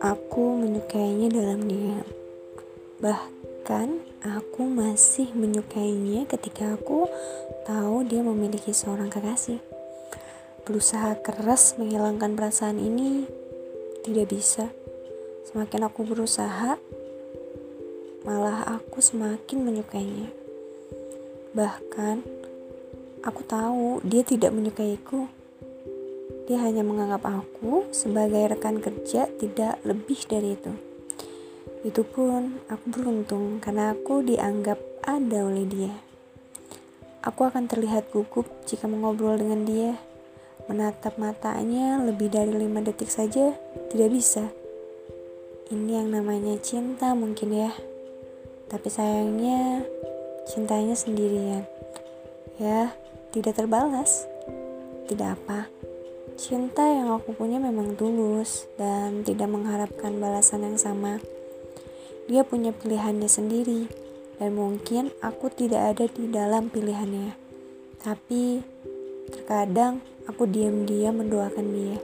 Aku menyukainya dalam diam. Bahkan aku masih menyukainya ketika aku tahu dia memiliki seorang kekasih. Berusaha keras menghilangkan perasaan ini tidak bisa. Semakin aku berusaha, malah aku semakin menyukainya. Bahkan aku tahu dia tidak menyukaiku dia hanya menganggap aku sebagai rekan kerja tidak lebih dari itu. Itu pun aku beruntung karena aku dianggap ada oleh dia. Aku akan terlihat gugup jika mengobrol dengan dia. Menatap matanya lebih dari lima detik saja tidak bisa. Ini yang namanya cinta mungkin ya. Tapi sayangnya cintanya sendirian. Ya, tidak terbalas. Tidak apa. Cinta yang aku punya memang tulus dan tidak mengharapkan balasan yang sama. Dia punya pilihannya sendiri, dan mungkin aku tidak ada di dalam pilihannya. Tapi terkadang aku diam-diam mendoakan dia,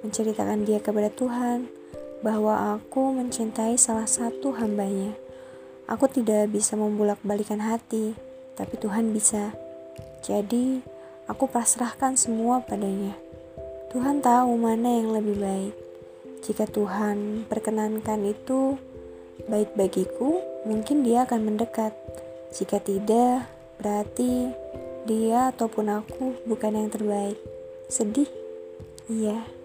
menceritakan dia kepada Tuhan bahwa aku mencintai salah satu hambanya. Aku tidak bisa membulak-balikan hati, tapi Tuhan bisa. Jadi, aku pasrahkan semua padanya. Tuhan tahu mana yang lebih baik. Jika Tuhan perkenankan itu baik bagiku, mungkin Dia akan mendekat. Jika tidak, berarti Dia ataupun aku bukan yang terbaik. Sedih? Iya.